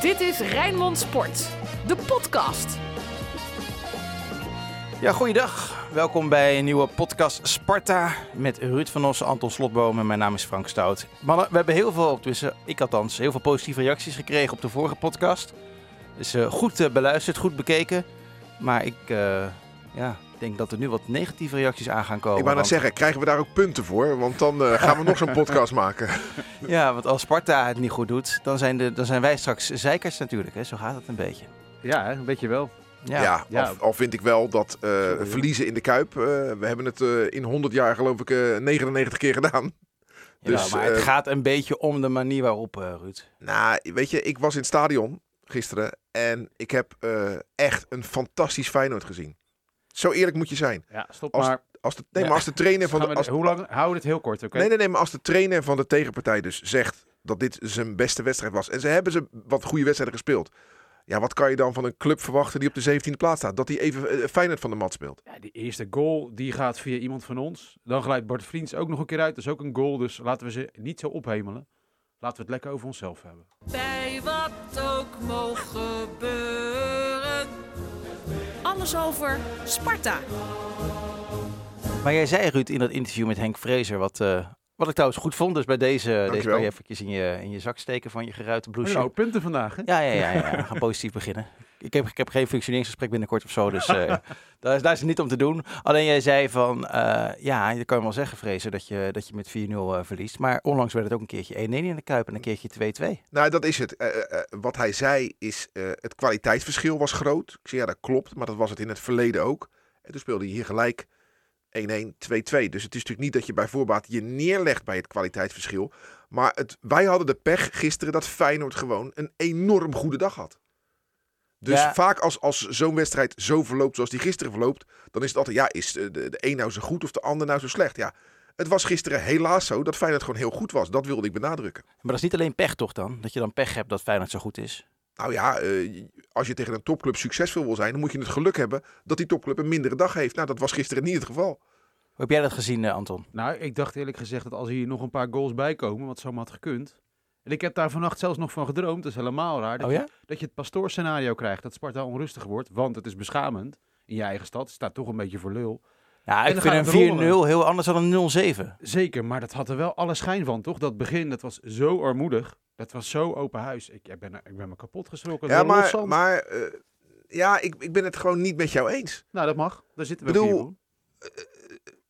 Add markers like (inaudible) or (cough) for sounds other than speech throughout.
Dit is Rijnmond Sport, de podcast. Ja, goeiedag. Welkom bij een nieuwe podcast Sparta met Ruud van Ossen, Anton Slotboom en mijn naam is Frank Stout. Mannen, we hebben heel veel, tussen ik althans, heel veel positieve reacties gekregen op de vorige podcast. Dus uh, goed uh, beluisterd, goed bekeken. Maar ik ja, denk dat er nu wat negatieve reacties aan gaan komen. Ik wou net zeggen, krijgen we daar ook punten voor? Want dan gaan we nog zo'n podcast maken. (laughs) Ja, want als Sparta het niet goed doet, dan zijn, de, dan zijn wij straks zeikers natuurlijk. Hè? Zo gaat het een beetje. Ja, een beetje wel. Ja, ja, ja. Al, al, vind ik wel dat uh, verliezen in de Kuip, uh, we hebben het uh, in 100 jaar geloof ik 99 keer gedaan. Ja, dus, maar het gaat een beetje om de manier waarop, Ruud. Nou, weet je, ik was in het stadion gisteren en ik heb echt een fantastisch Feyenoord gezien. Zo eerlijk moet je zijn. Ja, stop als, maar. Als de, nee, maar als de trainer (laughs) van de... Als, hoe lang? Hou het heel kort, oké? Okay? Nee, nee, nee, maar als de trainer van de tegenpartij dus zegt dat dit zijn beste wedstrijd was. En ze hebben ze wat goede wedstrijden gespeeld. Ja, wat kan je dan van een club verwachten die op de 17e plaats staat? Dat hij even uh, Feyenoord van de mat speelt. Ja, die eerste goal die gaat via iemand van ons. Dan glijdt Bart Vriends ook nog een keer uit. Dat is ook een goal, dus laten we ze niet zo ophemelen. Laten we het lekker over onszelf hebben. Bij wat ook mogen gebeuren. Alles over Sparta. Maar jij zei, Ruud, in dat interview met Henk Vrezer, wat, uh, wat ik trouwens goed vond, dus bij deze, deze kan je eventjes in je, in je zak steken van je geruite blouse. Nou, punten vandaag, hè? Ja, ja, ja, ja, (laughs) we gaan positief beginnen. Ik heb, ik heb geen functioneringsgesprek binnenkort of zo, dus uh, (laughs) daar, is, daar is het niet om te doen. Alleen jij zei van, uh, ja, je kan wel zeggen, Vrezen, dat je, dat je met 4-0 uh, verliest. Maar onlangs werd het ook een keertje 1-1 in de Kuip en een keertje 2-2. Nou, dat is het. wat hij zei is, het kwaliteitsverschil was groot. Ik zei, ja, dat klopt, maar dat was het in het verleden ook. En toen speelde hij hier gelijk 1-1, 2-2. Dus het is natuurlijk niet dat je bij voorbaat je neerlegt bij het kwaliteitsverschil. Maar het, wij hadden de pech gisteren dat Feyenoord gewoon een enorm goede dag had. Dus ja. vaak als, als zo'n wedstrijd zo verloopt zoals die gisteren verloopt, dan is het altijd, ja, is de, de een nou zo goed of de ander nou zo slecht? Ja, het was gisteren helaas zo dat Feyenoord gewoon heel goed was. Dat wilde ik benadrukken. Maar dat is niet alleen pech toch dan? Dat je dan pech hebt dat Feyenoord zo goed is? Nou ja, uh, als je tegen een topclub succesvol wil zijn, dan moet je het geluk hebben dat die topclub een mindere dag heeft. Nou, dat was gisteren niet het geval. Hoe heb jij dat gezien, uh, Anton? Nou, ik dacht eerlijk gezegd dat als hier nog een paar goals bij komen, wat zomaar had gekund. En ik heb daar vannacht zelfs nog van gedroomd, dat is helemaal raar. Dat, oh ja? je, dat je het pastoorscenario krijgt, dat Sparta onrustig wordt, want het is beschamend in je eigen stad. Het staat toch een beetje voor lul. Ja, ik vind een 4-0 heel anders dan een 0-7. Zeker, maar dat had er wel alle schijn van, toch? Dat begin, dat was zo armoedig. Dat was zo open huis. Ik, ik, ben, ik ben me kapot geschrokken. Ja, maar, maar uh, ja, ik, ik ben het gewoon niet met jou eens. Nou, dat mag. Daar zitten we bedoel,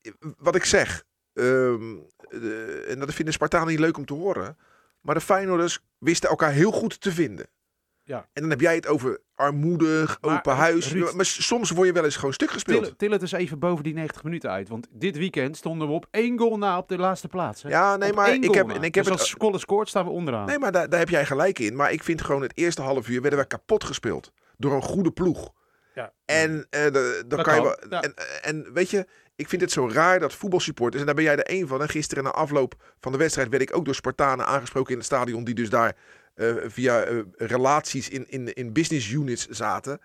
uh, wat ik zeg, um, en dat vinden Spartanen niet leuk om te horen. Maar de Feyenoorders wisten elkaar heel goed te vinden. Ja. En dan heb jij het over armoedig, maar, open huis. Ruud, maar soms word je wel eens gewoon stuk gespeeld. Til, til het eens even boven die 90 minuten uit. Want dit weekend stonden we op één goal na op de laatste plaats. Hè? Ja, nee, op maar ik heb, na. en ik heb dus het, als scoort, staan we onderaan. Nee, maar daar, daar heb jij gelijk in. Maar ik vind gewoon het eerste half uur werden we kapot gespeeld. Door een goede ploeg. Ja. En uh, de, dan kan je wel. ja. En, en weet je, ik vind het zo raar dat voetbalsupporters, en daar ben jij er één van. En gisteren na afloop van de wedstrijd werd ik ook door Spartanen aangesproken in het stadion, die dus daar uh, via uh, relaties in, in, in business units zaten.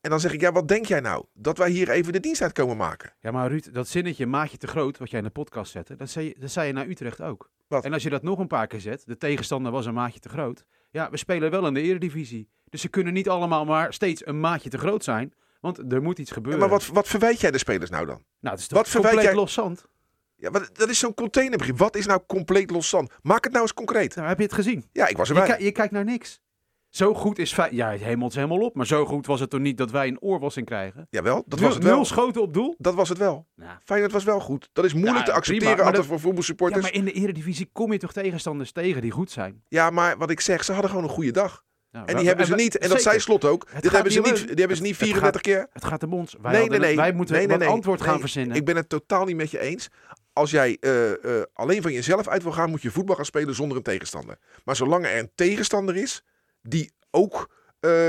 En dan zeg ik, ja, wat denk jij nou? Dat wij hier even de dienst uit komen maken. Ja, maar Ruud, dat zinnetje maatje te groot, wat jij in de podcast zette, dat zei, je, dat zei je naar Utrecht ook. Wat? En als je dat nog een paar keer zet, de tegenstander was een maatje te groot. Ja, we spelen wel in de eredivisie. Dus ze kunnen niet allemaal maar steeds een maatje te groot zijn. Want er moet iets Ja, gebeuren. maar wat, wat verwijt jij de spelers nou dan? nou, het is toch wat verwijt compleet jij- los zand. Ja, maar dat is zo'n containerbegrip. Wat is nou compleet los zand? Maak het nou eens concreet. Nou, heb je het gezien? Ja, ik was erbij. je kijkt naar niks. Zo goed is Fey- Ja, het hemelt helemaal op. Maar zo goed was het toch niet dat wij een oorwassing krijgen? Jawel, dat Nul- was het wel. Nul schoten op doel? Dat was het wel. Nou, Feyenoord was wel goed. Dat is moeilijk Ja, te accepteren prima, altijd dat- voor voetbalsupporters. ja, Ja, maar in de eredivisie kom je toch tegenstanders tegen die goed zijn? maar wat ik zeg, ze hadden gewoon een goede dag. Nou, En we- die hebben ze niet. En dat zei Slot ook. Het Dit hebben ze niet die hebben ze niet het- het 34 keer. Het gaat om ons. Wij, Nee, nee, wij moeten Nee, nee, een nee. antwoord gaan Nee, verzinnen. Ik ben het totaal niet met je eens. Als jij eh, eh, alleen van jezelf uit wil gaan, moet je voetbal gaan spelen zonder een tegenstander. Maar zolang er een tegenstander is die ook eh,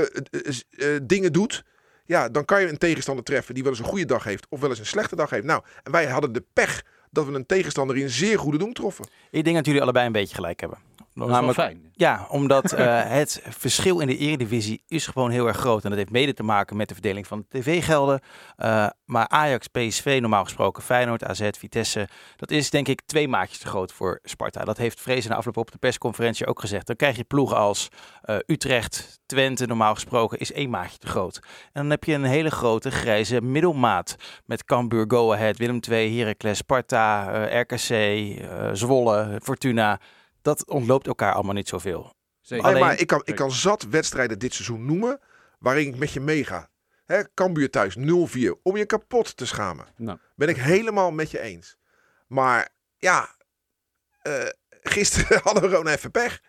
dingen doet, ja, dan kan je een tegenstander treffen die wel eens een goede dag heeft of wel eens een slechte dag heeft. Nou, en wij hadden de pech dat we een tegenstander in een zeer goede doen troffen. Ik denk dat jullie allebei een beetje gelijk hebben. Dat is namelijk wel fijn. Ja, omdat eh, (laughs) het verschil in de eredivisie is gewoon heel erg groot. En dat heeft mede te maken met de verdeling van de tv-gelden. Eh, maar Ajax, PSV, normaal gesproken Feyenoord, AZ, Vitesse... dat is denk ik twee maatjes te groot voor Sparta. Dat heeft Vrezen na afloop op de persconferentie ook gezegd. Dan krijg je ploegen als eh, Utrecht, Twente, normaal gesproken, is één maatje te groot. En dan heb je een hele grote grijze middelmaat. Met Cambuur, Go Ahead, Willem II, Heracles, Sparta, RKC, Zwolle, Fortuna... Dat ontloopt elkaar allemaal niet zoveel. Zeker. Nee, Alleen- maar ik kan, ik kan zat wedstrijden dit seizoen noemen waarin ik met je meega. Hè, Cambuur thuis 0-4, om je kapot te schamen. Nou. Ben ik helemaal met je eens. Maar ja, eh, gisteren (laughs) hadden we gewoon even pech.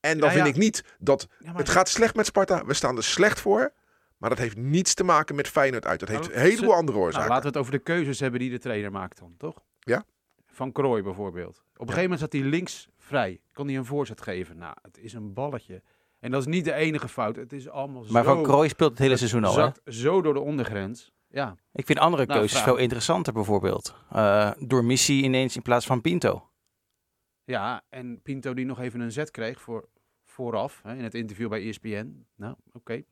En dan Ja, vind ja. ik niet dat Ja, maar- het gaat slecht met Sparta. We staan er slecht voor. Maar dat heeft niets te maken met Feyenoord uit. Dat heeft Nou, een heleboel andere Nou, oorzaken. laten we het over de keuzes hebben die de trainer maakt dan, toch? Ja. Van Krooi bijvoorbeeld. Op een gegeven moment zat hij links vrij. Kon hij een voorzet geven? Nou, het is een balletje. En dat is niet de enige fout. Het is allemaal Maar zo... Van Krooi speelt het hele het seizoen al. Hè? zakt zo door de ondergrens. Ja, Ik vind andere Nou, keuzes vraag. veel interessanter bijvoorbeeld. Eh, door missie ineens in plaats van Pinto. ja, en Pinto die nog even een zet kreeg voor, vooraf hè, in het interview bij ESPN. Nou, oké.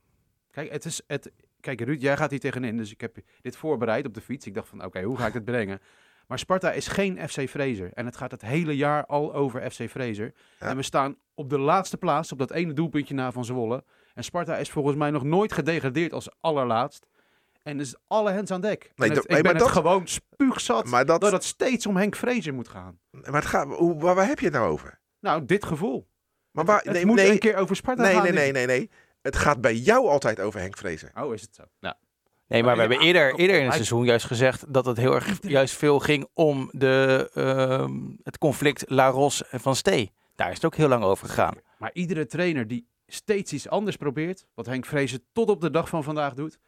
Kijk, het is het. Kijk, Ruud, jij gaat hier tegenin, dus ik heb dit voorbereid op de fiets. Ik dacht van, oké, hoe ga ik het brengen? Maar Sparta is geen FC Fraser. En het gaat het hele jaar al over FC Fraser. Ja. En we staan op de laatste plaats, op dat ene doelpuntje na van Zwolle. En Sparta is volgens mij nog nooit gedegradeerd als allerlaatst. En dus alle hens aan dek. Nee, het, nee, ik ben maar het dat- gewoon spuugzat Maar dat, dat het steeds om Henk Fraser moet gaan. maar het gaat, hoe, waar, waar heb je het nou over? Nou, dit gevoel. Maar waar, het nee, moet nee, een keer over Sparta nee, gaan. nee, nee, nee, nee. Het gaat bij jou altijd over Henk Vrezen. Oh, is het zo? Nou, Nee, maar we hebben eerder, eerder in het seizoen juist gezegd dat het heel erg (clears throat) juist veel ging om de, ehm, het conflict La Ros en Van Stee. Daar is het ook heel lang over gegaan. Maar iedere trainer die steeds iets anders probeert, wat Henk Vrezen tot op de dag van vandaag doet,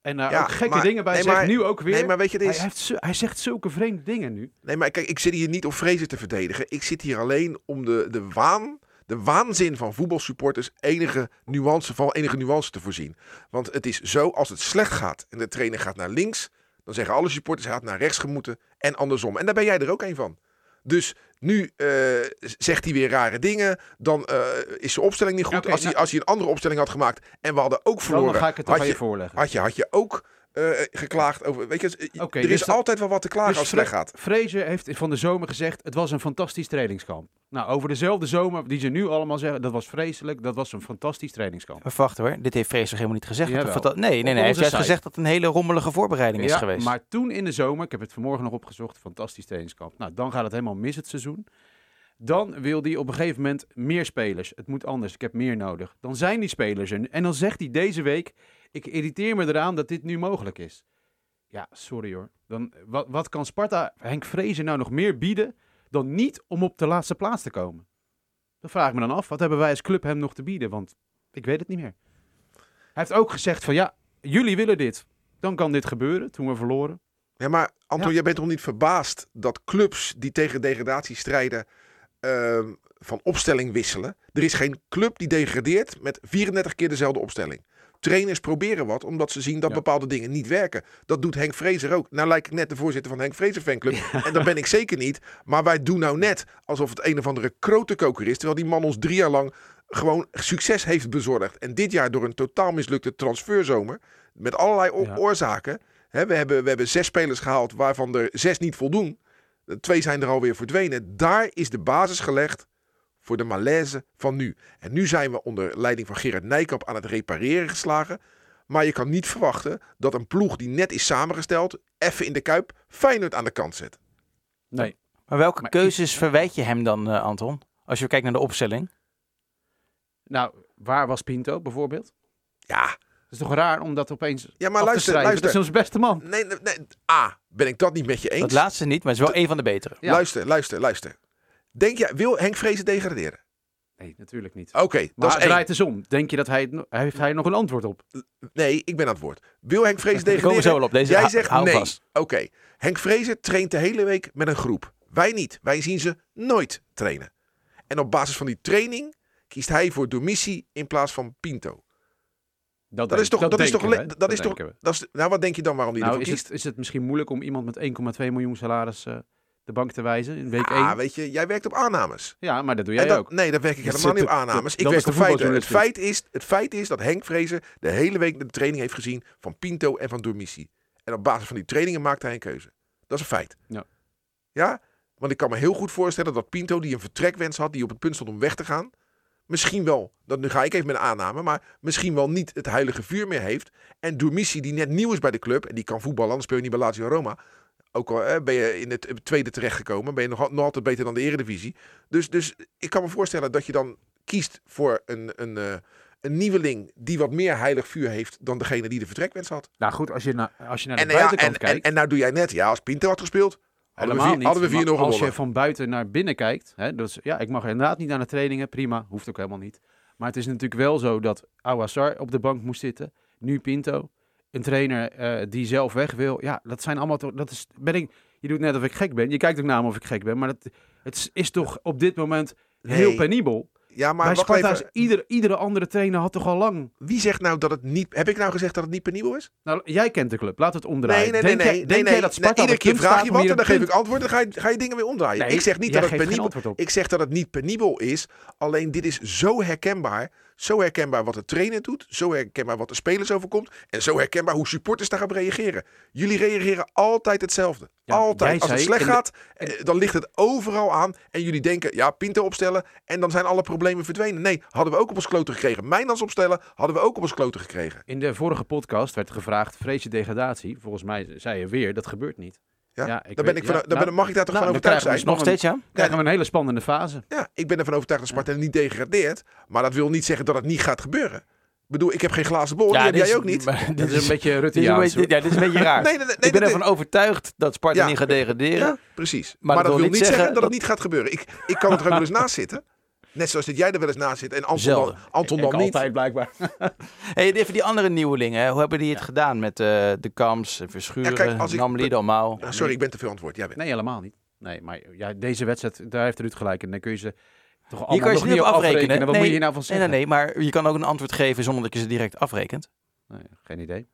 en daar Ja, ook gekke maar- dingen bij nee, zegt, maar- nu ook weer. Nee, maar weet je, het hij, is, heeft hij zegt zulke vreemde dingen nu. nee, maar kijk, ik zit hier niet om Vrezen te verdedigen. Ik zit hier alleen om de, de waan, de waanzin van voetbalsupporters enige nuance, van enige nuance te voorzien. Want het is zo, als het slecht gaat en de trainer gaat naar links, dan zeggen alle supporters hij had naar rechts gemoeten en andersom. En daar ben jij er ook een van. Dus nu eh, zegt hij weer rare dingen. Dan eh, is zijn opstelling niet goed. Als, hij, nou- als hij een andere opstelling had gemaakt en we hadden ook Dan verloren. ga ik het had je- voorleggen. had je, had je ook eh, geklaagd over. Weet je, eh, er dus is dat- altijd wel wat te klagen dus als het slecht gaat. Fraser heeft van de zomer gezegd, het was een fantastisch trainingskamp. Nou, over dezelfde zomer die ze nu allemaal zeggen, dat was vreselijk, dat was een fantastisch trainingskamp. Maar wacht hoor, dit heeft Vrees toch helemaal niet gezegd? Dat nee, nee, nee. Hij heeft gezegd dat het een hele rommelige voorbereiding is ja, geweest. Maar toen in de zomer, ik heb het vanmorgen nog opgezocht, fantastisch trainingskamp. Nou, dan gaat het helemaal mis het seizoen. Dan wil hij op een gegeven moment meer spelers. Het moet anders, ik heb meer nodig. Dan zijn die spelers er. En dan zegt hij deze week, ik irriteer me eraan dat dit nu mogelijk is. Ja, sorry hoor. Dan, wat, wat kan Sparta Henk Vrezen nou nog meer bieden dan niet om op de laatste plaats te komen? Dan vraag ik me dan af, wat hebben wij als club hem nog te bieden? Want ik weet het niet meer. Hij heeft ook gezegd van ja, jullie willen dit. Dan kan dit gebeuren, toen we verloren. Ja, maar Anton, Ja. jij bent toch niet verbaasd dat clubs die tegen degradatie strijden ehm, van opstelling wisselen? Er is geen club die degradeert met 34 keer dezelfde opstelling. Trainers proberen wat omdat ze zien dat Ja. bepaalde dingen niet werken. Dat doet Henk Vrezer ook. Nou lijk ik net de voorzitter van Henk Vrezer fanclub. En dat ben ik zeker niet. Maar wij doen nou net alsof het een of andere krotenkoker is. Terwijl die man ons drie jaar lang gewoon succes heeft bezorgd. En dit jaar door een totaal mislukte transferzomer. Met allerlei Ja. oorzaken. Hè, we, hebben, we hebben zes spelers gehaald waarvan er zes niet voldoen. Twee zijn er alweer verdwenen. Daar is de basis gelegd voor de malaise van nu. En nu zijn we onder leiding van Gerard Nijkamp aan het repareren geslagen. Maar je kan niet verwachten dat een ploeg die net is samengesteld, even in de kuip, Feyenoord aan de kant zet. Nee. Maar welke Maar keuzes ik- verwijt je hem dan, eh, Anton? Als je kijkt naar de opstelling. Nou, waar was Pinto bijvoorbeeld? Ja, Het is toch raar om dat opeens ja maar luister, luister. Dat is onze beste man. Nee, nee, nee, A, ben ik dat niet met je eens? Dat laatste niet, maar het is wel een van de betere. Ja. Luister, luister, luister. Denk jij, wil Henk Vrezen degraderen? Nee, natuurlijk niet. Oké, dat is draait eens om. Denk je dat hij, heeft hij nog een antwoord op? Nee, ik ben aan het woord. Wil Henk Vrezen (laughs) komen degraderen? zo wel op. Deze Jij zegt nee. Oké, Henk Vrezen traint de hele week met een groep. Wij niet. Wij zien ze nooit trainen. En op basis van die training kiest hij voor Domissi in plaats van Pinto. Dat denk- is toch, dat is toch, we, dat is toch, dat is, nou wat denk je dan waarom die Nou, is kiest? het, is het misschien moeilijk om iemand met 1,2 miljoen salaris eh, de bank te wijzen in week Ah, 1. weet je, jij werkt op aannames. Ja, maar dat doe jij dat, ook. Nee, daar werk ik Dat helemaal niet op aannames. dat- Ik dat werk op feiten. Het feit, is, het feit is dat Henk Vrezen de hele week de training heeft gezien van Pinto en van Dormissi. En op basis van die trainingen maakt hij een keuze. Dat is een feit. Ja. Ja? Want ik kan me heel goed voorstellen dat Pinto, die een vertrekwens had, die op het punt stond om weg te gaan, misschien wel, dat nu ga ik even met een aanname, maar misschien wel niet het heilige vuur meer heeft. En Dormissi, die net nieuw is bij de club, en die kan voetballen, anders speel je niet bij Lazio Roma. Ook al eh, ben je in het tweede terechtgekomen, ben je nog, al- nog altijd beter dan de eredivisie. Dus, dus ik kan me voorstellen dat je dan kiest voor een, een, eh, een nieuweling die wat meer heilig vuur heeft dan degene die de vertrekwens had. Nou goed, als je, na, als je naar de En, ja, buitenkant en, en, kijkt... en nou doe jij net, ja, als Pinto had gespeeld, hadden we, Helemaal vier, niet. hadden we 4-0 Maar Als gewonnen. je van buiten naar binnen kijkt, hè, dus, ja, ik mag inderdaad niet aan de trainingen, prima, hoeft ook helemaal niet. Maar het is natuurlijk wel zo dat Awassar op de bank moest zitten, nu Pinto, een trainer eh, die zelf weg wil. Ja, dat zijn allemaal toch, dat is, ben ik, je doet net of ik gek ben, je kijkt ook naar me of ik gek ben, maar dat, het is- is toch op dit moment heel Nee. penibel. Ja, maar Bij Sparta is ieder, iedere andere trainer had toch al lang. Wie zegt nou dat het niet... Heb ik nou gezegd dat het niet penibel is? Nou, jij kent de club, laat het omdraaien. Nee, nee, nee. denk nee, jij, nee, denk nee, jij dat nee, Sparta op Iedere keer vraag je wat en dan geef ik antwoord. Dan ga je, ga je dingen weer omdraaien. Nee, ik zeg niet dat het penibel op. Ik zeg dat het niet penibel is. Alleen dit is zo herkenbaar. Zo herkenbaar wat de trainer doet. Zo herkenbaar wat de spelers overkomt. En zo herkenbaar hoe supporters daarop reageren. Jullie reageren altijd hetzelfde. Ja, altijd. Als het slecht de- gaat, eh, dan ligt het overal aan. En jullie denken, ja, Pinto opstellen. En dan zijn alle problemen verdwenen. Nee, hadden we ook op ons kloten gekregen. Mijnans opstellen hadden we ook op ons kloten gekregen. In de vorige podcast werd gevraagd, vrees je degradatie? Volgens mij zei je weer, dat gebeurt niet. Ja, Ja, ik dan ben weet- ik van, ja, dan ben- nou, mag ik daar toch nou, van overtuigd we zijn? Nog steeds, ja? Krijgen we een hele spannende fase. Ja, ik ben ervan overtuigd dat Sparta niet degradeert. Maar dat wil niet zeggen dat het niet gaat gebeuren. Ik bedoel, ik heb geen glazen bol. die heb dit jij ook niet. maar dit is een beetje beetje, ja, dit is een beetje raar. (laughs) Nee, nee, nee, ik ben ervan overtuigd dat Sparta Ja. niet gaat degraderen. Ja, precies. Maar, dat, wil niet zeggen, dat, dat- het niet gaat gebeuren. Ik, ik kan er ook wel eens naast zitten. Net zoals dat jij er wel eens naast zit. En Anton Zelden. dan, Anton Ik dan niet. altijd blijkbaar. (laughs) Hey, even die andere nieuwelingen. hè. Hoe hebben die het gedaan met eh, de Kams, Verschuren, Ja, kijk, als ik- Namli, Dalmau? Ah, sorry, ik ben te veel antwoord. Jij bent. Nee, helemaal niet. Nee, maar ja, deze wedstrijd, daar heeft Ruud gelijk. En dan kun je ze toch Je allemaal kan je nog ze niet op afrekenen. Wat nee, moet je hier nou van nee, zeggen? nee, nee, maar je kan ook een antwoord geven zonder dat je ze direct afrekent. Nee, geen idee.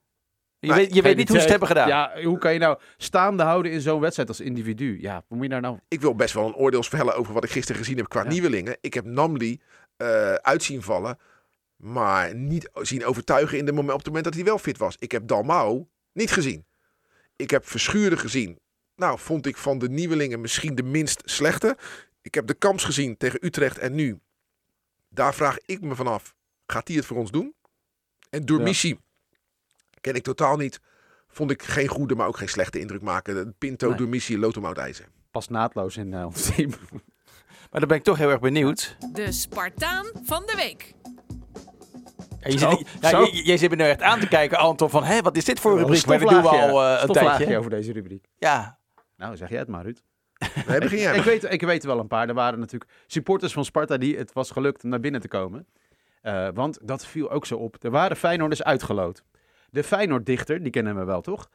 Je Maar weet, je weet niet hoe ze het hebben gedaan. Ja, hoe kan je nou staande houden in zo'n wedstrijd als individu? Ja, wat moet je daar nou... Ik wil best wel een oordeel vellen over wat ik gisteren gezien heb qua Ja. nieuwelingen. Ik heb Namli eh uitzien vallen. Maar niet zien overtuigen in de moment, op het moment dat hij wel fit was. Ik heb Dalmau niet gezien. Ik heb Verschuren gezien. Nou, vond ik van de nieuwelingen misschien de minst slechte. Ik heb de Kamps gezien tegen Utrecht en nu. Daar vraag ik me vanaf. Gaat hij het voor ons doen? En door Ja. Ken ik totaal niet. Vond ik geen goede, maar ook geen slechte indruk maken. Pinto, Nee. door missie, Lotomout IJzer. Past naadloos in eh, ons team. (laughs) Maar dan ben ik toch heel erg benieuwd. De Spartaan van de week. Ja, je zit, ja, zo. je, je zit me nu echt aan te kijken, Anton, van hé, wat is dit voor een rubriek? Maar dat doen we al eh, een tijdje. over deze rubriek. Ja, Nou, zeg jij het maar, Ruud. Nee, begin jij ik, maar. weet, ik weet er wel een paar. Er waren natuurlijk supporters van Sparta die het was gelukt om naar binnen te komen. Eh, want dat viel ook zo op. Er waren Feyenoorders uitgeloot. De Feyenoord-dichter, die kennen we wel, toch?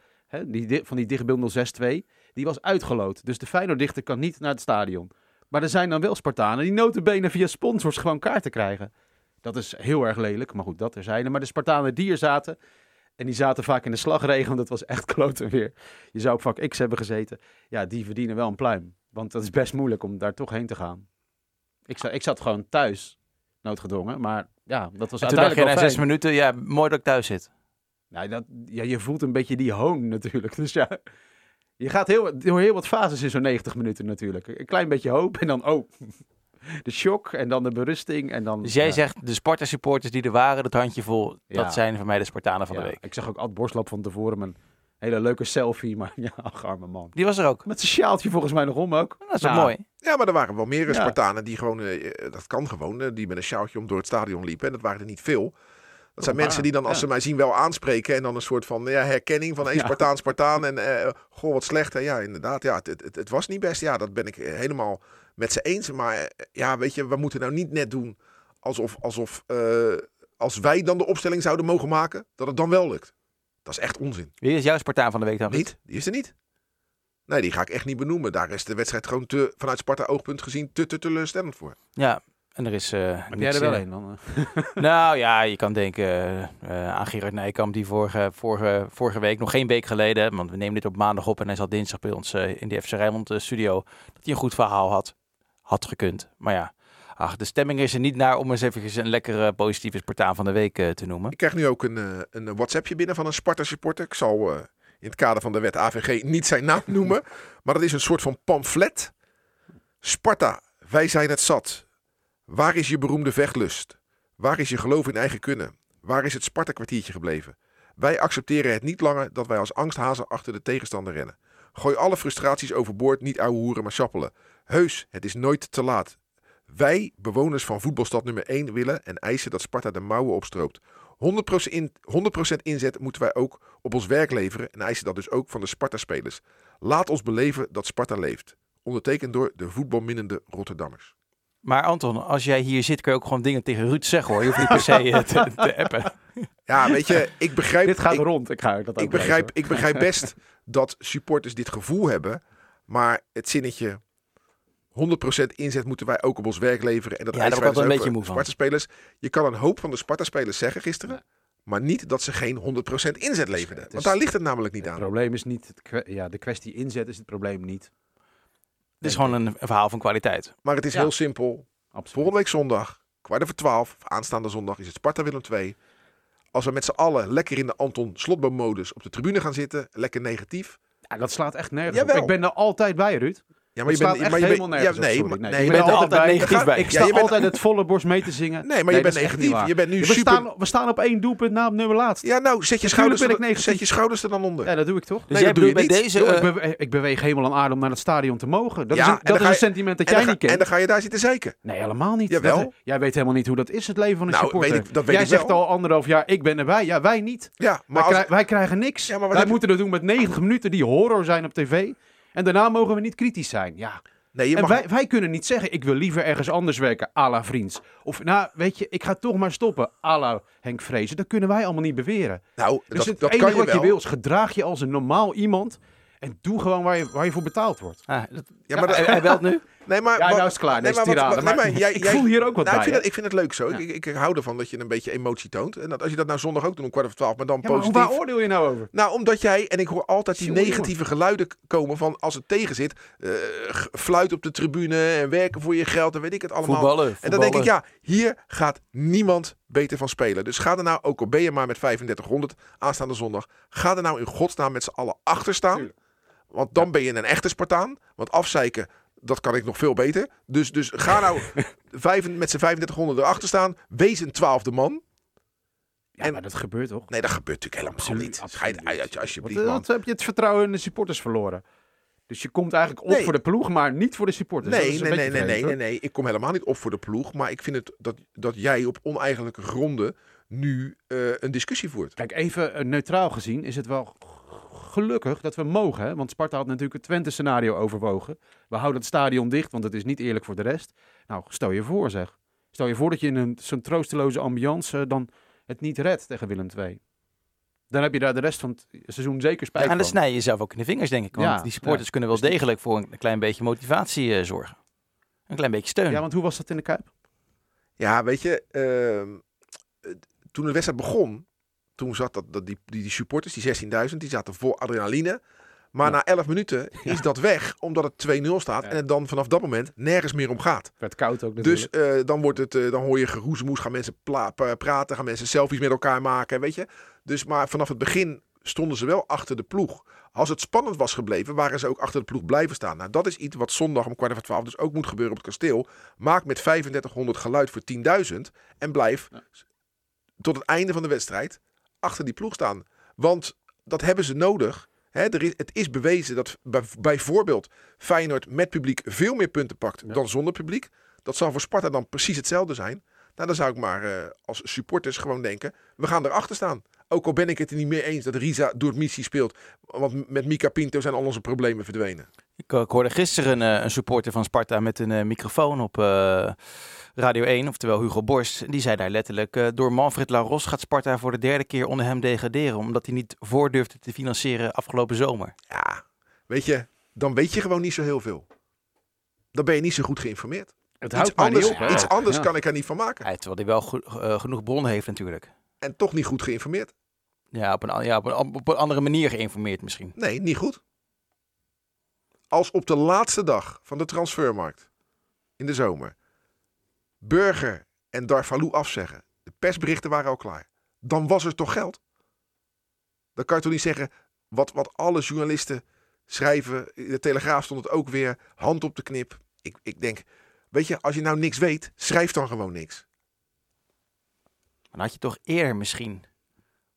Die, di- van die dichtbeeld 06-2, die was uitgeloot. Dus de Feyenoord-dichter kan niet naar het stadion. Maar er zijn dan wel Spartanen die notabene via sponsors gewoon kaarten krijgen. Dat is heel erg lelijk, maar goed, dat er zijn. Maar de Spartanen die er zaten, en die zaten vaak in de slagregen, want het was echt (laughs) kloten weer. Je zou op vak X hebben gezeten. Ja, die verdienen wel een pluim. Want dat is best moeilijk om daar toch heen te gaan. Ik zat, ik zat gewoon thuis, noodgedwongen. Maar ja, dat was en toen dacht je na zes minuten, ja, mooi dat ik thuis zit. Nou, dat, ja, je voelt een beetje die hoon natuurlijk. (laughs) Dus ja, je gaat heel, door heel wat fases in zo'n 90 minuten natuurlijk. Een klein beetje hoop en dan, oh, (laughs) de shock en dan de berusting. En dan, Dus jij ja. zegt, de Sparta-supporters die er waren, dat handje vol, Ja. dat zijn voor mij de Spartanen van Ja, de week. Ik zag ook Ad Borstlap van tevoren een hele leuke selfie. Maar (laughs) ja, ach, arme man. Die was er ook. Met zijn sjaaltje volgens mij nog om ook. Dat is wel Nou, mooi. Ja, maar er waren wel meer Ja. Spartanen die gewoon, eh, dat kan gewoon, eh, die met een sjaaltje om door het stadion liepen. En dat waren er niet veel. Dat zijn Een mensen die dan, als ze mij zien, wel aanspreken. En dan een soort van ja, herkenning van Ja. Spartaan, Spartaan. En eh, goh, wat slecht. hè. Ja, inderdaad. Ja, het, het, het was niet best. Ja, dat ben ik eh, helemaal met ze eens. Maar eh, ja, weet je, we moeten nou niet net doen alsof, alsof als wij dan de opstelling zouden mogen maken, dat het dan wel lukt. Dat is echt onzin. Wie is jouw Spartaan van de week dan? Niet? Die is er niet. Nee, die ga ik echt niet benoemen. Daar is de wedstrijd gewoon te, vanuit Sparta oogpunt gezien te, te teleurstellend voor. Ja, En er is. eh Heb jij er wel een dan? (laughs) Nou ja, je kan denken eh, aan Gerard Nijkamp, die vorige, vorige, vorige week, nog geen week geleden, want we nemen dit op maandag op en hij zat dinsdag bij ons eh, in de FC Rijnmond studio, dat hij een goed verhaal had. Had gekund. Maar ja, ach, de stemming is er niet naar om eens even een lekkere positieve Spartaan van de week te noemen. Ik krijg nu ook een, een WhatsAppje binnen van een Sparta supporter. Ik zal eh, in het kader van de wet AVG niet zijn naam noemen. (laughs) Maar dat is een soort van pamflet. Sparta, wij zijn het zat. Waar is je beroemde vechtlust? Waar is je geloof in eigen kunnen? Waar is het Sparta-kwartiertje gebleven? Wij accepteren het niet langer dat wij als angsthazen achter de tegenstander rennen. Gooi alle frustraties overboord, niet ouwe hoeren, maar chappelen. Heus, het is nooit te laat. Wij, bewoners van voetbalstad nummer 1, willen en eisen dat Sparta de mouwen opstroopt. 100% in- 100% inzet moeten wij ook op ons werk leveren en eisen dat dus ook van de Sparta-spelers. Laat ons beleven dat Sparta leeft. Ondertekend door de voetbalminnende Rotterdammers. Maar Anton, als jij hier zit, kun je ook gewoon dingen tegen Ruud zeggen hoor. Je hoeft niet per se eh, te, (laughs) te appen. Ja, weet je, ik begrijp... Dit gaat ik, rond. Ik ga dat ook ik, begrijp, lezen, ik begrijp best dat supporters dit gevoel hebben. Maar het zinnetje 100% inzet moeten wij ook op ons werk leveren. En dat Ja, daar dus wel ook een beetje moe van. Sparta-spelers. Je kan een hoop van de Sparta-spelers zeggen gisteren. Maar niet dat ze geen 100% inzet leverden. Het Want daar ligt het namelijk niet Het aan. probleem is niet, het ja, de kwestie inzet is het probleem niet. Het is gewoon een, een verhaal van kwaliteit. Maar het is Ja. heel simpel. Absoluut. Volgende week zondag, kwart over twaalf, aanstaande zondag, is het Sparta Willem 2. Als we met z'n allen lekker in de Anton Slotboom-modus op de tribune gaan zitten, lekker negatief. Ja, dat slaat echt nergens Jawel. op. Ik ben er altijd bij, Ruud. Ja, maar je helemaal bent, nergens ja, op, nee, sorry. maar- Nee, nee, ik je ben bent altijd negatief bij. Ik Ja, sta je bent- altijd het volle borst mee te zingen. Nee, maar je bent dat negatief. Je bent nu we, super- staan, we staan op één doelpunt na op nummer laatst. Ja, Ja, nou, zet je, schouders ben er, zet je schouders er dan onder. dat doe ik toch? Dus Nee, jij dat doe je bij niet. deze... Ik, eh, ik beweeg helemaal aan aarde om naar het stadion te mogen. Dat Ja, is en een, dat is een je- sentiment dat jij niet ga, en kent. dan ga je daar zitten zeiken. Nee, helemaal niet. Jawel. Dat- jij weet helemaal niet hoe dat is, het leven van een Nou, supporter. weet ik- dat weet jij zegt al anderhalf jaar, ik ben erbij. Ja, wij niet. Ja, Wij, krijgen niks. Ja, wij moeten het doen met 90 minuten die horror zijn op tv. En daarna mogen we niet kritisch zijn. Ja. nee, je En mag, wij, wij kunnen niet zeggen, ik wil liever ergens anders werken, à la Vriends. Of, nou, weet je, ik ga toch maar stoppen, à la Henk Vrezen. Dat kunnen wij allemaal niet beweren. nou, Dus dat, het dat enige kan je wat je wel. wil is gedraag je als een normaal iemand. En doe gewoon waar je, waar je voor betaald wordt. ah, dat- Ja, maar dat- hij, hij belt nu. (laughs) nee, maar, Ja, nou is het klaar, nee, deze maar wat- tirade. wat- nee, Maar maar jij- ik jij- voel hier ook wat nou, bij, ik, vind het, ik vind het leuk zo. Ja. Ik, ik, ik hou ervan dat je een beetje emotie toont. En dat als je dat nou zondag ook doet om kwart over twaalf, maar dan Ja, maar hoe, positief. waar oordeel je nou over? Nou, omdat jij, en ik hoor altijd die negatieve geluiden komen van als het tegen zit. eh, fluit op de tribune en werken voor je geld en weet ik het allemaal. Voetballen, En dan denk ik, ja, hier gaat niemand beter van spelen. Dus ga er nou, ook al ben je maar met 3500 aanstaande zondag, ga er nou in godsnaam met z'n allen achter staan. Want dan ben je een echte Spartaan. Want afzeiken, dat kan ik nog veel beter. Dus, dus ga nou (laughs) vijf, met z'n 3500 erachter staan. Wees een twaalfde man. Ja, En- maar dat gebeurt toch? Nee, dat gebeurt natuurlijk helemaal Absoluut, niet. Ga je, uit- Want, alsjeblieft, eh, man. wat heb je het vertrouwen in de supporters verloren? Dus je komt eigenlijk op Nee. voor de ploeg, maar niet voor de supporters. Nee, nee, nee, nee, nee, nee, nee. Ik kom helemaal niet op voor de ploeg. Maar ik vind het dat, dat jij op oneigenlijke gronden nu eh, een discussie voert. Kijk, even eh, neutraal gezien is het wel gelukkig dat we mogen. Hè? Want Sparta had natuurlijk het Twente-scenario overwogen. We houden het stadion dicht, want het is niet eerlijk voor de rest. Nou, stel je voor zeg. Stel je voor dat je in een, zo'n troosteloze ambiance eh, dan het niet redt tegen Willem II. Dan heb je daar de rest van het seizoen zeker spijt en dan van. snij je jezelf ook in de vingers, denk ik. Want Ja, die supporters ja. kunnen wel degelijk voor een klein beetje motivatie eh, zorgen. Een klein beetje steun. Ja, want hoe was dat in de Kuip? Ja, weet je, ehm, eh, toen de wedstrijd begon, toen zat dat, dat die, die, die supporters, die 16.000, die zaten vol adrenaline. Maar Ja. na 11 minuten (laughs) is dat weg, omdat het 2-0 staat Ja. en het dan vanaf dat moment nergens meer om gaat. Werd koud ook natuurlijk. Dus eh, dan, wordt het, eh, dan hoor je geroezemoes, gaan mensen praten, gaan mensen selfies met elkaar maken, weet je. Dus maar vanaf het begin stonden ze wel achter de ploeg. Als het spannend was gebleven, waren ze ook achter de ploeg blijven staan. Nou, dat is iets wat zondag om kwart over twaalf dus ook moet gebeuren op het kasteel. Maak met 3500 geluid voor 10.000 en blijf tot het einde van de wedstrijd achter die ploeg staan. Want dat hebben ze nodig. Er is, het is bewezen dat bij- bijvoorbeeld Feyenoord met publiek veel meer punten pakt Ja. dan zonder publiek. Dat zal voor Sparta dan precies hetzelfde zijn. Nou, dan zou ik maar eh, als supporters gewoon denken, we gaan erachter staan. Ook al ben ik het er niet meer eens dat Risa door missie speelt. Want met Mika Pinto zijn al onze problemen verdwenen. Ik, ik hoorde gisteren een, eh, een supporter van Sparta met een eh, microfoon op eh, Radio 1, oftewel Hugo Borst. Die zei daar letterlijk, eh, door Manfred Laros gaat Sparta voor de derde keer onder hem degraderen. Omdat hij niet voor durfde te financieren afgelopen zomer. Ja, weet je, dan weet je gewoon niet zo heel veel. Dan ben je niet zo goed geïnformeerd. Het Iets houdt maar anders, niet op. hè? iets anders Ja. kan ik er niet van maken. Ja, terwijl hij wel go- eh, genoeg bronnen heeft natuurlijk. En toch niet goed geïnformeerd. Ja, op een, ja op, een, op een andere manier geïnformeerd misschien. Nee, niet goed. Als op de laatste dag van de transfermarkt in de zomer Burger en Darvalou afzeggen, de persberichten waren al klaar, dan was er toch geld? Dan kan je toch niet zeggen wat, wat alle journalisten schrijven. In de Telegraaf stond het ook weer, hand op de knip. Ik, ik denk, weet je, als je nou niks weet, schrijf dan gewoon niks. Dan had je toch eerder misschien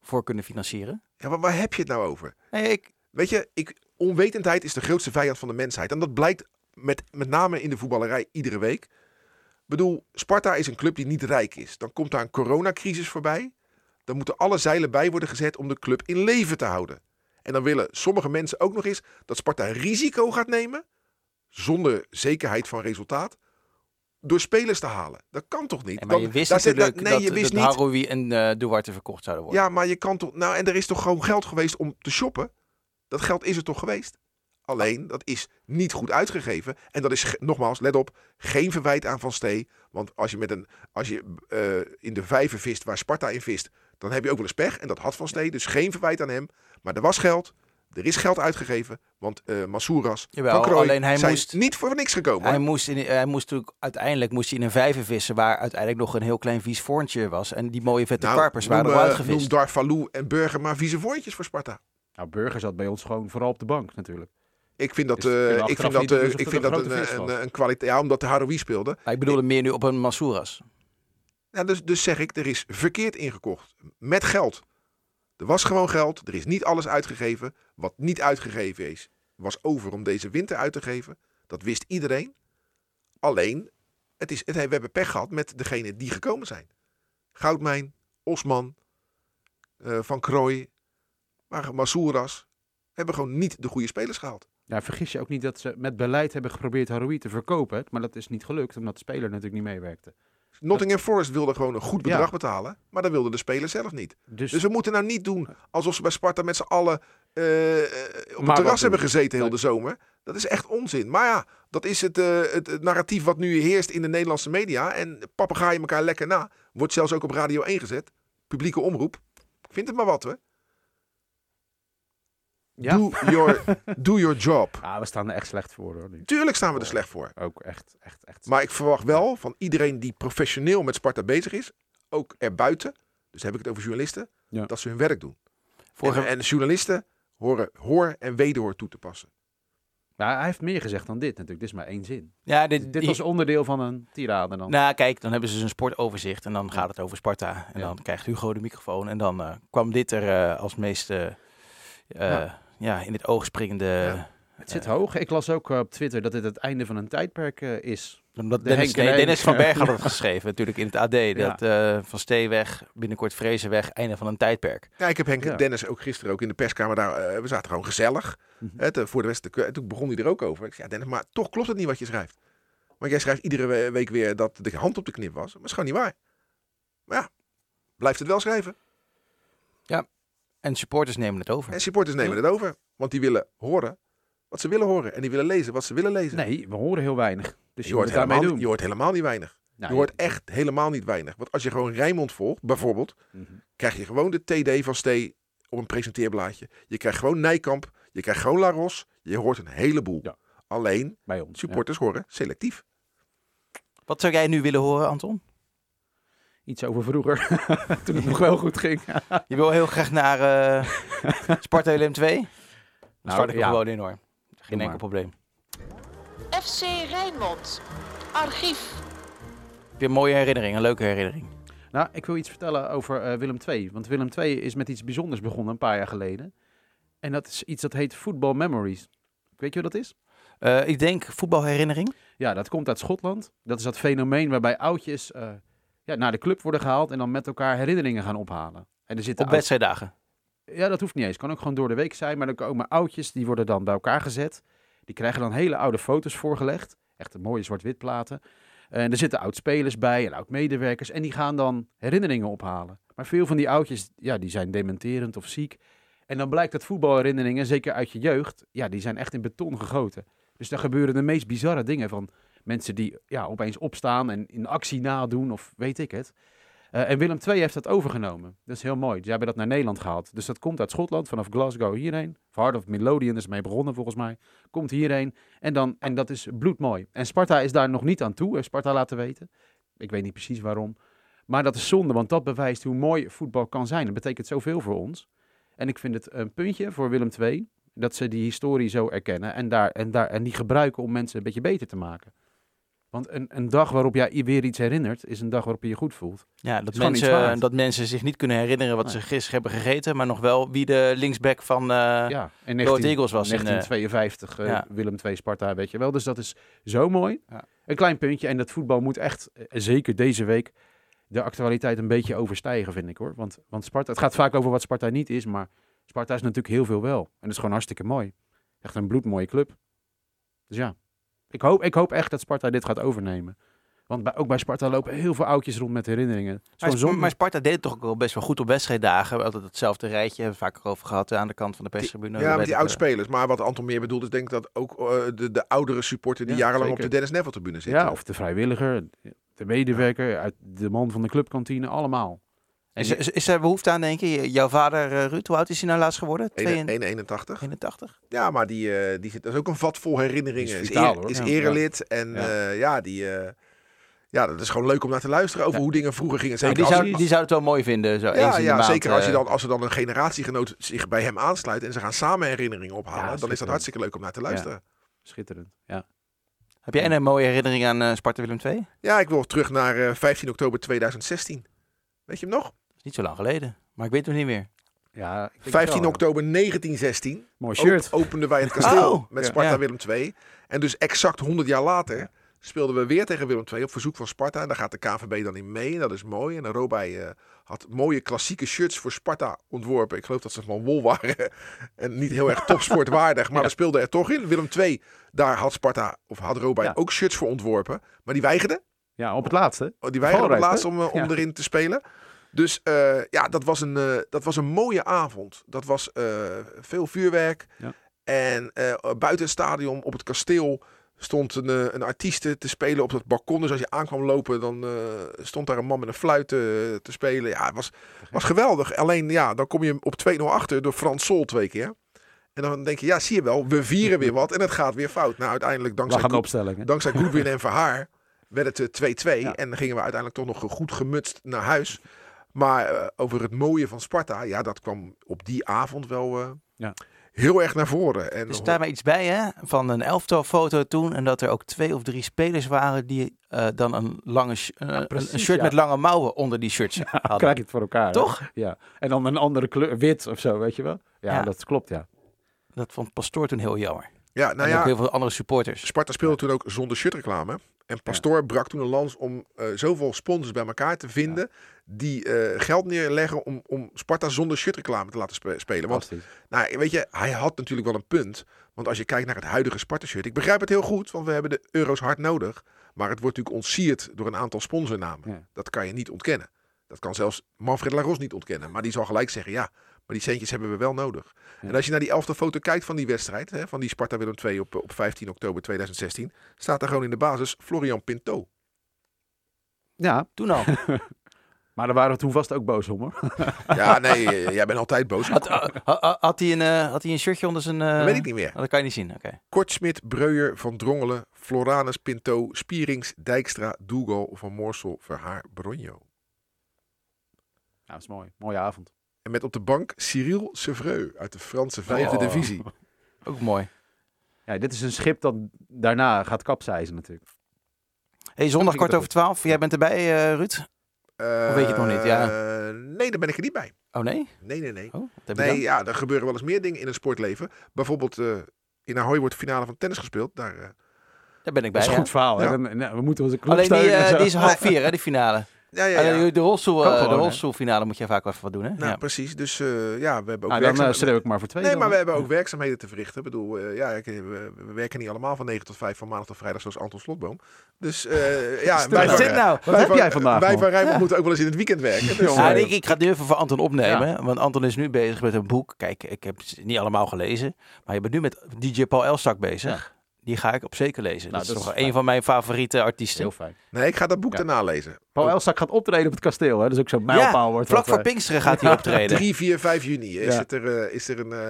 voor kunnen financieren. Ja, maar waar heb je het nou over? Nee, ik, Weet je, ik, onwetendheid is de grootste vijand van de mensheid. En dat blijkt met, met name in de voetballerij iedere week. Ik bedoel, Sparta is een club die niet rijk is. Dan komt daar een coronacrisis voorbij. Dan moeten alle zeilen bij worden gezet om de club in leven te houden. En dan willen sommige mensen ook nog eens dat Sparta risico gaat nemen, zonder zekerheid van resultaat, door spelers te halen. Dat kan toch niet? nee, maar je wist zit- natuurlijk nee, dat, je wist dat niet. En eh Duarte verkocht zouden worden. Ja, maar je kan toch. Nou, en er is toch gewoon geld geweest om te shoppen? Dat geld is er toch geweest? Alleen, dat is niet goed uitgegeven. En dat is, nogmaals, let op, geen verwijt aan Van Stee. Want als je, met een, als je eh, in de vijver vist waar Sparta in vist, dan heb je ook wel eens pech. En dat had Van Stee, dus geen verwijt aan hem. Maar er was geld. Er is geld uitgegeven. Want eh Massouras, Jawel, Van Krooij alleen hij zijn moest- niet voor niks gekomen. Hij hoor. moest, in, hij moest natuurlijk uiteindelijk moest hij in een vijver vissen waar uiteindelijk nog een heel klein vies vorntje was. En die mooie vette Nou, karpers waren noem, er eh, uitgevist. Noem Darvalou en Burger maar vieze voortjes voor Sparta. Nou, Burger zat bij ons gewoon vooral op de bank natuurlijk. Ik vind dat, Dus we eh, ik vind dat, eh, ik vind het dat een een, vis een, een kwaliteit. Ja, omdat de Haroui speelde. Maar ik bedoelde meer nu op een Massouras. Ja, dus, dus zeg ik, er is verkeerd ingekocht. Met geld. Er was gewoon geld. Er is niet alles uitgegeven. Wat niet uitgegeven is, was over om deze winter uit te geven. Dat wist iedereen. Alleen, het is, het, we hebben pech gehad met degenen die gekomen zijn. Goudmijn, Osman, eh, Van maar Massouras. Hebben gewoon niet de goede spelers gehaald. Ja, vergis je ook niet dat ze met beleid hebben geprobeerd Haroui te verkopen. Maar dat is niet gelukt, omdat de speler natuurlijk niet meewerkte. Nottingham Forest wilde gewoon een goed Ja. bedrag betalen. Maar dat wilde de speler zelf niet. Dus, Dus we moeten nou niet doen alsof ze bij Sparta met z'n allen eh, op het terras hebben gezeten heel de zomer. Dat is echt onzin. Maar ja, dat is het, eh, het, het narratief wat nu heerst in de Nederlandse media. En papegaaien elkaar lekker na. Wordt zelfs ook op Radio 1 gezet. Publieke omroep. Vind het maar wat hoor. Ja. Do, your, (laughs) do your job. ah, we staan er echt slecht voor hoor. Nu. Tuurlijk staan we er slecht voor. Ook echt, echt, echt. Maar ik verwacht wel van iedereen die professioneel met Sparta bezig is. Ook erbuiten. Dus heb ik het over journalisten. Ja. Dat ze hun werk doen. Vorige, En, en journalisten horen hoor en wederhoor toe te passen. Maar hij heeft meer gezegd dan dit natuurlijk. Dit is maar één zin. ja, dit, Dit was onderdeel van een tirade dan. Nou, kijk, dan hebben ze dus een sportoverzicht en dan gaat het over Sparta. En Ja. dan krijgt Hugo de microfoon en dan eh, kwam dit er eh, als meest eh, Ja. Ja. in het oog springende... Ja. het zit hoog. Ik las ook eh, op Twitter dat dit het einde van een tijdperk eh, is. Omdat De Dennis, en nee. Dennis van Berg had het geschreven, (laughs) natuurlijk in het AD. Ja. Dat eh, Van Stee weg, binnenkort Vrezen weg, einde van een tijdperk. Ja, ik heb Henk Ja. Dennis ook gisteren ook in de perskamer daar. eh, we zaten gewoon gezellig. Hè, te- voor de rest, toen begon hij er ook over. Ik zei, ja, Dennis, maar toch klopt het niet wat je schrijft. Want jij schrijft iedere we- week weer dat de hand op de knip was. Maar dat is gewoon niet waar. Maar ja, blijft het wel schrijven. En supporters nemen het over. En supporters nemen het over. Want die willen horen wat ze willen horen. En die willen lezen wat ze willen lezen. Nee, we horen heel weinig. Dus je, hoort het daarmee helemaal, doen. je hoort helemaal niet weinig. Nou, je hoort echt helemaal niet weinig. Want als je gewoon Rijnmond volgt, bijvoorbeeld, Mhm. krijg je gewoon de TD van Stee op een presenteerblaadje. Je krijgt gewoon Nijkamp. Je krijgt gewoon Laros. Je hoort een heleboel. Ja. Alleen, Bij ons. ja. supporters horen selectief. Wat zou jij nu willen horen, Anton? Iets over vroeger. (laughs) Toen het nog wel goed ging. (laughs) Je wil heel graag naar eh (laughs) Sparta LM 2? Dan Nou, start ik ja. gewoon in hoor. Geen enkel probleem. FC Rijnmond. Archief. Heb je een mooie herinnering, een leuke herinnering? Nou, ik wil iets vertellen over eh, Willem II. Want Willem II is met iets bijzonders begonnen een paar jaar geleden. En dat is iets dat heet Football Memories. Weet je wat dat is? Eh, ik denk voetbalherinnering. Ja, dat komt uit Schotland. Dat is dat fenomeen waarbij oudjes eh, ja, naar de club worden gehaald en dan met elkaar herinneringen gaan ophalen. En er zitten Op wedstrijddagen. Ja, dat hoeft niet eens. Kan ook gewoon door de week zijn. Maar dan komen oudjes, die worden dan bij elkaar gezet. Die krijgen dan hele oude foto's voorgelegd. Echt mooie zwart-wit platen. En er zitten oud-spelers bij en oud-medewerkers. En die gaan dan herinneringen ophalen. Maar veel van die oudjes, ja, die zijn dementerend of ziek. En dan blijkt dat voetbalherinneringen, zeker uit je jeugd, ja, die zijn echt in beton gegoten. Dus daar gebeuren de meest bizarre dingen van mensen die ja, opeens opstaan en in actie nadoen of weet ik het. Eh, en Willem II heeft dat overgenomen. Dat is heel mooi. Ze hebben dat naar Nederland gehaald. Dus dat komt uit Schotland, vanaf Glasgow hierheen. Of Heart of Midlothian is mee begonnen volgens mij. Komt hierheen. En, dan, en dat is bloedmooi. En Sparta is daar nog niet aan toe. Heeft Sparta laten weten. Ik weet niet precies waarom. Maar dat is zonde, want dat bewijst hoe mooi voetbal kan zijn. Dat betekent zoveel voor ons. En ik vind het een puntje voor Willem II. Dat ze die historie zo erkennen. En, daar, en, daar, en die gebruiken om mensen een beetje beter te maken. Want een, een dag waarop jij weer iets herinnert, is een dag waarop je je goed voelt. Ja, dat mensen, dat mensen zich niet kunnen herinneren wat Nee. ze gisteren hebben gegeten, maar nog wel wie de linksback van... eh, ja, in Go 19, Ahead Eagles was in, eh, 1952, eh, ja. Willem II Sparta, weet je wel. Dus dat is zo mooi. Ja. Een klein puntje. En dat voetbal moet echt, zeker deze week, de actualiteit een beetje overstijgen, vind ik hoor. Want, want Sparta, het gaat vaak over wat Sparta niet is, maar Sparta is natuurlijk heel veel wel. En dat is gewoon hartstikke mooi. Echt een bloedmooie club. Dus ja, ik hoop, ik hoop echt dat Sparta dit gaat overnemen. Want bij, ook bij Sparta lopen heel veel oudjes rond met herinneringen. Maar, zonde. maar Sparta deed het toch ook wel best wel goed op wedstrijddagen. Altijd hetzelfde rijtje, hebben we vaker over gehad eh, aan de kant van de perstribune. Ja, met die oudspelers. Maar wat Anton meer bedoelt is denk ik dat ook eh, de, de oudere supporter die Ja, jarenlang zeker. op de Dennis Neville tribune zit. ja, of de vrijwilliger, de medewerker, uit de man van de clubkantine, allemaal. Is, is, is er behoefte aan, denk je? Jouw vader, eh, Ruud, hoe oud is hij nou laatst geworden? 181. 81? Ja, maar die, eh, die zit, dat is ook een vat vol herinneringen. Is Is, vitaal, eer- hoor. is Ja. erelid. En Ja. ja, ja die... eh, ja, dat is gewoon leuk om naar te luisteren over Ja. hoe dingen vroeger gingen. Zeker die, als, zou, die zou het wel mooi vinden. Zo eens ja, ja maand, zeker als, je eh, dan, als er dan een generatiegenoot zich bij hem aansluit en ze gaan samen herinneringen ophalen, Ja, dan is dat hartstikke leuk om naar te luisteren. Schitterend, ja. Heb jij een mooie herinnering aan eh, Sparta Willem II? Ja, ik wil terug naar eh, 15 oktober 2016. Weet je hem nog? Niet zo lang geleden, maar ik weet het nog niet meer. ja ik denk 15 wel, ja. oktober 1916 Mooi shirt. op- openden wij het kasteel Oh, met ja. Sparta Ja. Willem II. En dus exact 100 jaar later speelden we weer tegen Willem II op verzoek van Sparta. En daar gaat de KVB dan in mee. En dat is mooi. En Robij eh had mooie klassieke shirts voor Sparta ontworpen. Ik geloof dat ze van wol waren. (laughs) en niet heel erg topsportwaardig. (laughs) Maar we speelden er toch in. Willem II, daar had Sparta, of had Robij Ja. ook shirts voor ontworpen. Maar die weigerden. Ja, op het laatste. Oh, Die weigerde op het Valreep, laatst om, eh, om Ja. erin te spelen. Dus eh, ja, dat was, een, eh, dat was een mooie avond. Dat was eh, veel vuurwerk. Ja. En buiten het stadion, op het kasteel, stond een, een artieste te spelen op het balkon. Dus als je aankwam lopen, dan stond daar een man met een fluit te spelen. Ja, het was, was geweldig. Alleen ja, dan kom je op 2-0 achter door Frans Sol twee keer. En dan denk je, ja, zie je wel, we vieren weer wat en het gaat weer fout. Nou, uiteindelijk dankzij, Goed- dankzij Goodwin en Verhaar werd het eh, 2-2. Ja. En dan gingen we uiteindelijk toch nog goed gemutst naar huis. Maar eh, over het mooie van Sparta, ja, dat kwam op die avond wel eh, Ja. heel erg naar voren. En Er staat maar iets bij, hè? Van een elftal foto toen. En dat er ook twee of drie spelers waren die eh, dan een, lange sh- een- precies, een shirt ja. met lange mouwen onder die shirts hadden. Krijg je het voor elkaar. hè? Toch? Ja. En dan een andere kleur, wit of zo, weet je wel? Ja, Ja. dat klopt, ja. Dat vond Pastoor toen heel jammer. ja, nou en ook ja, heel veel andere supporters. Sparta speelde toen ook zonder shirtreclame. En Pastoor brak toen een lans om eh, zoveel sponsors bij elkaar te vinden. Die eh, geld neerleggen om, om Sparta zonder shirtreclame te laten spe- spelen. Want. Nou, weet je, hij had natuurlijk wel een punt. Want als je kijkt naar het huidige Sparta-shirt. Ik begrijp het heel goed, want we hebben de euro's hard nodig. Maar het wordt natuurlijk ontsierd door een aantal sponsornamen. Ja. Dat kan je niet ontkennen. Dat kan zelfs Manfred Laros niet ontkennen. Maar die zal gelijk zeggen, ja, maar die centjes hebben we wel nodig. Ja. En als je naar die elfde foto kijkt van die wedstrijd, hè, van die Sparta Willem II op, op 15 oktober 2016, staat er gewoon in de basis Florian Pinto. Ja, Toen al. (laughs) maar daar waren we toen vast ook boos om, hoor. (laughs) Ja, nee, eh, jij bent altijd boos. Had, ha- ha- had, hij een, eh, had hij een shirtje onder zijn... eh, Dat weet ik niet meer. oh, dat kan je niet zien, oké. Kortsmit, Breuer, Van Drongelen, Floranus, Pinto, Spierings, Dijkstra, Dougal, Van Moorsel, Verhaar, Bronjo. Ja, dat is mooi. Mooie avond. En met op de bank Cyril Sevreux uit de Franse vijfde Oh. divisie. (laughs) Ook mooi. Ja, dit is een schip dat daarna gaat kapseizen natuurlijk. Hey, zondag kwart dat over twaalf. Jij bent erbij, eh, Ruud? Of weet je het nog niet? Ja. Eh, nee, daar ben ik er niet bij. Oh, nee? Nee, nee, nee. Oh, Nee, ja, er gebeuren wel eens meer dingen in het sportleven. Bijvoorbeeld eh, in Ahoy wordt de finale van tennis gespeeld. Daar, eh, Daar ben ik Dat bij, is een ja. goed verhaal. Ja. Nou, we moeten onze club Alleen die, eh, die is half vier, hè, die finale. Ja, ja, Alleen ja. de, eh, rolstoelfinale moet je vaak wel even wat doen, hè? Nou, ja. precies. Dus eh, ja, we hebben ook Nou, dan eh, werkzaam- schreeuw ik maar voor twee. Nee, dan, maar we hebben ook werkzaamheden te verrichten. Ik bedoel, eh, ja, ik- we, we werken niet allemaal van 9 tot 5, van maandag tot vrijdag, zoals Anton Slotboom. Dus eh, ja, wij van, is dit nou? Wat heb van- jij vandaag, Wij van Rijnmond Ja. moeten ook wel eens in het weekend werken. Dus, Jongen. Ja, eh, ik, ik ga het durven voor Anton opnemen, want Anton is nu bezig met een boek. Kijk, ik heb het niet allemaal gelezen, maar je bent nu met DJ Paul Elstak bezig. Die ga ik op zeker lezen. Nou, dat is dat toch is een van mijn favoriete artiesten. Heel fijn. Nee, ik ga dat boek Ja. daarna lezen. Paul Elstak gaat optreden op het kasteel. Hè? Dat is ook zo'n mijlpaal. wordt Vlak dat, voor eh, Pinksteren gaat hij (laughs) optreden. 3, 4, 5 juni is, Ja. het er, eh, is er een, eh,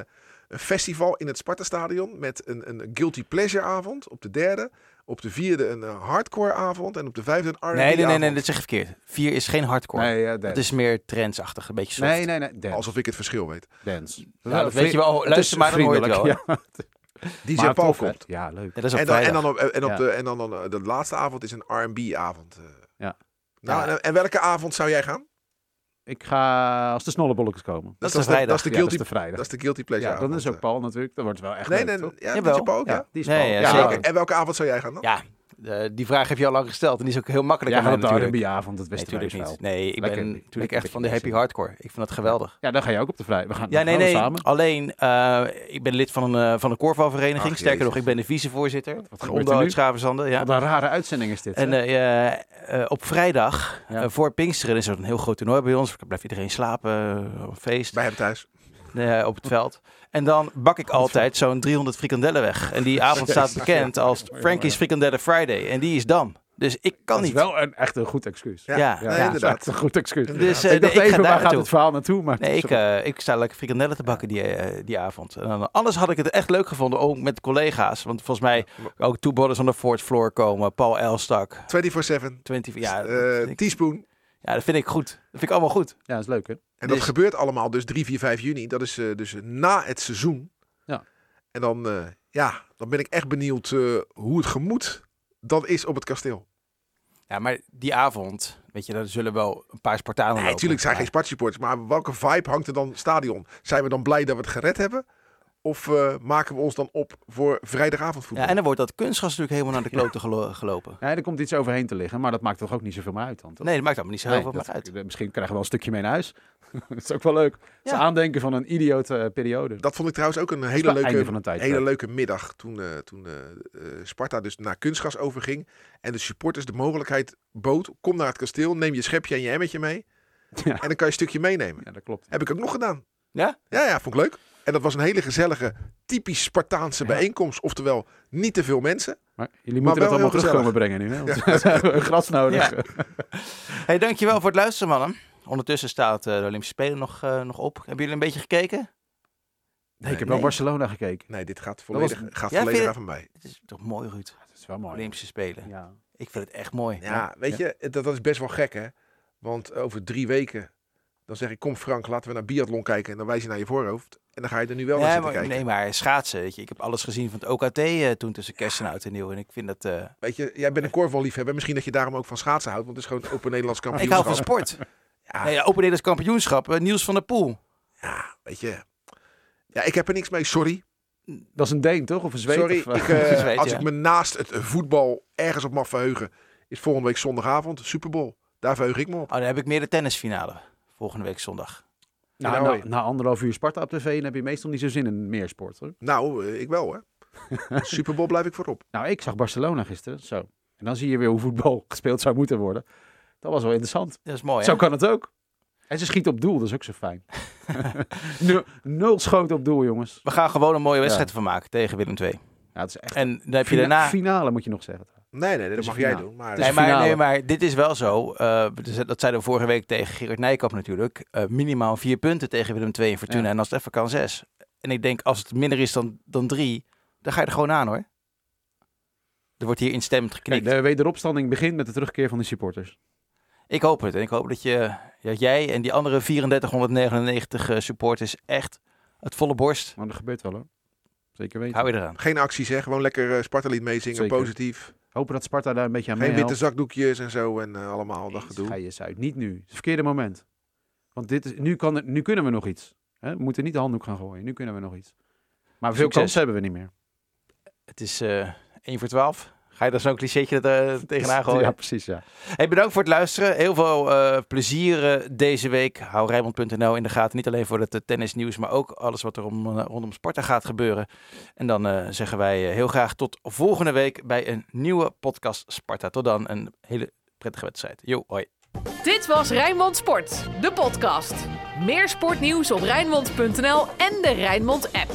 een festival in het Sparta-stadion met een, een Guilty Pleasure avond op de derde. Op de vierde een hardcore avond en op de vijfde een R&B Nee, nee, nee, nee, dat zeg je verkeerd. Vier is geen hardcore. Nee, ja, Het dance. is meer trendsachtig, een beetje soft. nee, nee, nee. Dance. Alsof ik het verschil weet. dance. Ja, dat weet je wel. Luister maar, dan hoor je het wel. (laughs) (laughs) Ja, DJ maar Paul komt. Ja, leuk. Ja, dat is op En dan, en dan, op, en op Ja. de, en dan, dan eh, de laatste avond is een R&B avond. eh. Ja. Nou, Ja. en, en welke avond zou jij gaan? Ik ga als de snollebolletjes komen. Dat is de, de vrijdag. Dat is de Ja, guilty, dat is de vrijdag. dat is de guilty pleasure Ja, dan avond, is ook eh. Paul natuurlijk. Dat wordt wel echt Nee, leuk, nee, toch? ja, Jawel. DJ Paul ook, ja. Ja, die is Nee, Paul. ja, Ja, zeker. En welke avond zou jij gaan dan? Ja, eh, die vraag heb je al lang gesteld. En die is ook heel makkelijk Ja, aan mij gaat op de natuurlijk. R&B-avond, dat Nee, wisten wij natuurlijk dus niet. Nee, ik Lekker, ben lekker natuurlijk echt van de happy hardcore. Ik vind dat geweldig. Ja, dan ga je ook op de vrijdag. We gaan, Ja, nee, gaan we nee. samen. Alleen, eh, ik ben lid van een, eh, van een korfbalvereniging. Ach, Sterker nog, ik ben de vicevoorzitter. Wat er uit Schavenzanden. Ja. Wat een rare uitzending is dit. En eh, eh, eh, op vrijdag, Ja. voor Pinksteren, is er een heel groot toernooi bij ons. Dan blijft iedereen slapen, feest, Bij hem thuis. op het veld. En dan bak ik altijd zo'n 300 frikandellen weg. En die avond staat bekend als Frankie's Frikandellen Friday. En die is dan. Dus ik kan dat is niet. wel een, echt een goed excuus. Ja, Ja, nee, ja. dat is inderdaad. een goed excuus. Dus eh, ik nee, dacht ik ga even, daar waar gaat het verhaal naartoe? Maar Nee, ik, eh, ik sta lekker frikandellen te bakken die, eh, die avond. En dan, anders had ik het echt leuk gevonden, ook met collega's. Want volgens mij ook Two Brothers on the Fourth Floor komen. Paul Elstak, 24-7. 20... Ja, Eh, teaspoon. ja, dat vind ik goed. Dat vind ik allemaal goed. Ja, dat is leuk, hè? En Dus- dat gebeurt allemaal dus 3, 4, 5 juni. Dat is eh, dus na het seizoen. Ja. En dan, eh, ja, dan ben ik echt benieuwd eh, hoe het gemoed dan is op het kasteel. Ja, maar die avond, weet je, daar zullen wel een paar Spartanen Nee, lopen. natuurlijk zijn geen Sparta-supporters. Maar welke vibe hangt er dan stadion? Zijn we dan blij dat we het gered hebben? Of eh, maken we ons dan op voor vrijdagavondvoetbal? Ja, en dan wordt dat kunstgas natuurlijk helemaal naar de (laughs) kloten gelo- gelopen. Ja, er komt iets overheen te liggen, maar dat maakt toch ook niet zoveel meer uit dan, toch? Nee, dat maakt allemaal niet zo heel Nee, veel dat- meer uit. Misschien krijgen we wel een stukje mee naar huis. (laughs) dat is ook wel leuk. Het is Ja. aandenken van een idiote eh, periode. Dat vond ik trouwens ook een hele leuke, van een tijd, hele ja. leuke middag. Toen, eh, toen eh, Sparta dus naar kunstgas overging. En de supporters de mogelijkheid bood. Kom naar het kasteel, neem je schepje en je emmetje mee. (laughs) Ja. En dan kan je een stukje meenemen. Ja, dat klopt. Heb ik ook nog gedaan. Ja? Ja, ja, vond ik leuk. En dat was een hele gezellige, typisch Spartaanse Ja. bijeenkomst. Oftewel, niet te veel mensen. Maar jullie Maar moeten dat wel allemaal terugkomen brengen nu. Hè? Want (laughs) we hebben gras nodig. Ja. Hey, dankjewel voor het luisteren, mannen. Ondertussen staat eh, de Olympische Spelen nog, eh, nog op. Hebben jullie een beetje gekeken? Nee, ik heb Nee. wel Barcelona gekeken. Nee, dit gaat was- volledig, gaat Ja, volledig aan van mij. Het is toch mooi, Ruud? Dat is wel mooi. Olympische Spelen. Ja. Ik vind het echt mooi. Ja, weet je, dat, dat is best wel gek hè. Want over drie weken, dan zeg ik, kom Frank, laten we naar biathlon kijken. En dan wijs je naar je voorhoofd. En dan ga je er nu wel naar zitten maar, kijken. nee, maar schaatsen, weet je. Ik heb alles gezien van het OKT eh, toen tussen kerst en oud en nieuw. En ik vind dat... eh, Weet je, jij bent een korfballiefhebber. Misschien dat je daarom ook van schaatsen houdt. Want het is gewoon Open Nederlands (laughs) ik hou kampioenschap. van sport. Ja, Nee, Open Nederlands kampioenschap. eh, Niels van der Poel. ja, weet je. Ja, ik heb er niks mee, sorry. Dat is een Deen, toch? Of een Zweed? sorry, Of, eh, ik, eh, (laughs) Zweed, als ja. ik me naast het voetbal ergens op mag verheugen, is volgende week zondagavond Super Bowl. Daar verheug ik me op. Oh, dan heb ik meer de tennisfinale. Volgende week zondag. nou, Nou, na, na anderhalf uur Sparta op tv dan heb je meestal niet zo zin in meer sport. Hoor. Nou, ik wel hoor. (laughs) Super Bowl blijf ik voorop. Nou, ik zag Barcelona gisteren. Zo. En dan zie je weer hoe voetbal (laughs) gespeeld zou moeten worden. Dat was wel interessant. Dat is mooi, Zo hè? kan het ook. En ze schiet op doel, dat is ook zo fijn. (laughs) nul, nul schoten op doel, jongens. We gaan gewoon een mooie wedstrijd van maken tegen Willem II. Ja, het is echt. En dan heb je daarna... Finale moet je nog zeggen. Nee, nee, dat mag jij doen. Maar Het Nee is maar, finale. nee, maar dit is wel zo. eh, dus dat zeiden we vorige week tegen Gerard Nijkamp natuurlijk. Eh, minimaal vier punten tegen Willem II en Fortuna. Ja. En als het even kan, zes. En ik denk, als het minder is dan, dan drie, dan ga je er gewoon aan hoor. Er wordt hier instemmend Kijk, geknikt. de wederopstanding begint met de terugkeer van de supporters. Ik hoop het. En ik hoop dat, je, dat jij en die andere 3499 eh, supporters echt het volle borst, Maar dat gebeurt wel hoor. Zeker weten. hou je eraan. geen acties, hè. Gewoon lekker uh, Sparta-lied meezingen, Zeker. positief. Hopen dat Sparta daar een beetje aan Geen witte zakdoekjes en zo en eh, allemaal dat gedoe. Ga je uit. Niet nu. Het is het verkeerde moment. Want dit is, nu, kan nu kunnen we nog iets. Hè? We moeten niet de handdoek gaan gooien. Nu kunnen we nog iets. Maar veel Succes. kansen hebben we niet meer. Het is eh 1 voor 12. Ga je daar zo'n clichétje er, eh, (laughs) tegenaan gooien? Ja, precies. Ja. Hey, bedankt voor het luisteren. Heel veel eh, plezier eh, deze week. Hou Rijnmond.nl in de gaten. Niet alleen voor het tennisnieuws, maar ook alles wat er om, rondom Sparta gaat gebeuren. En dan eh, zeggen wij eh, heel graag tot volgende week bij een nieuwe podcast Sparta. Tot dan, een hele prettige wedstrijd. Jo, hoi. Dit was Rijnmond Sport, de podcast. Meer sportnieuws op Rijnmond.nl en de Rijnmond app.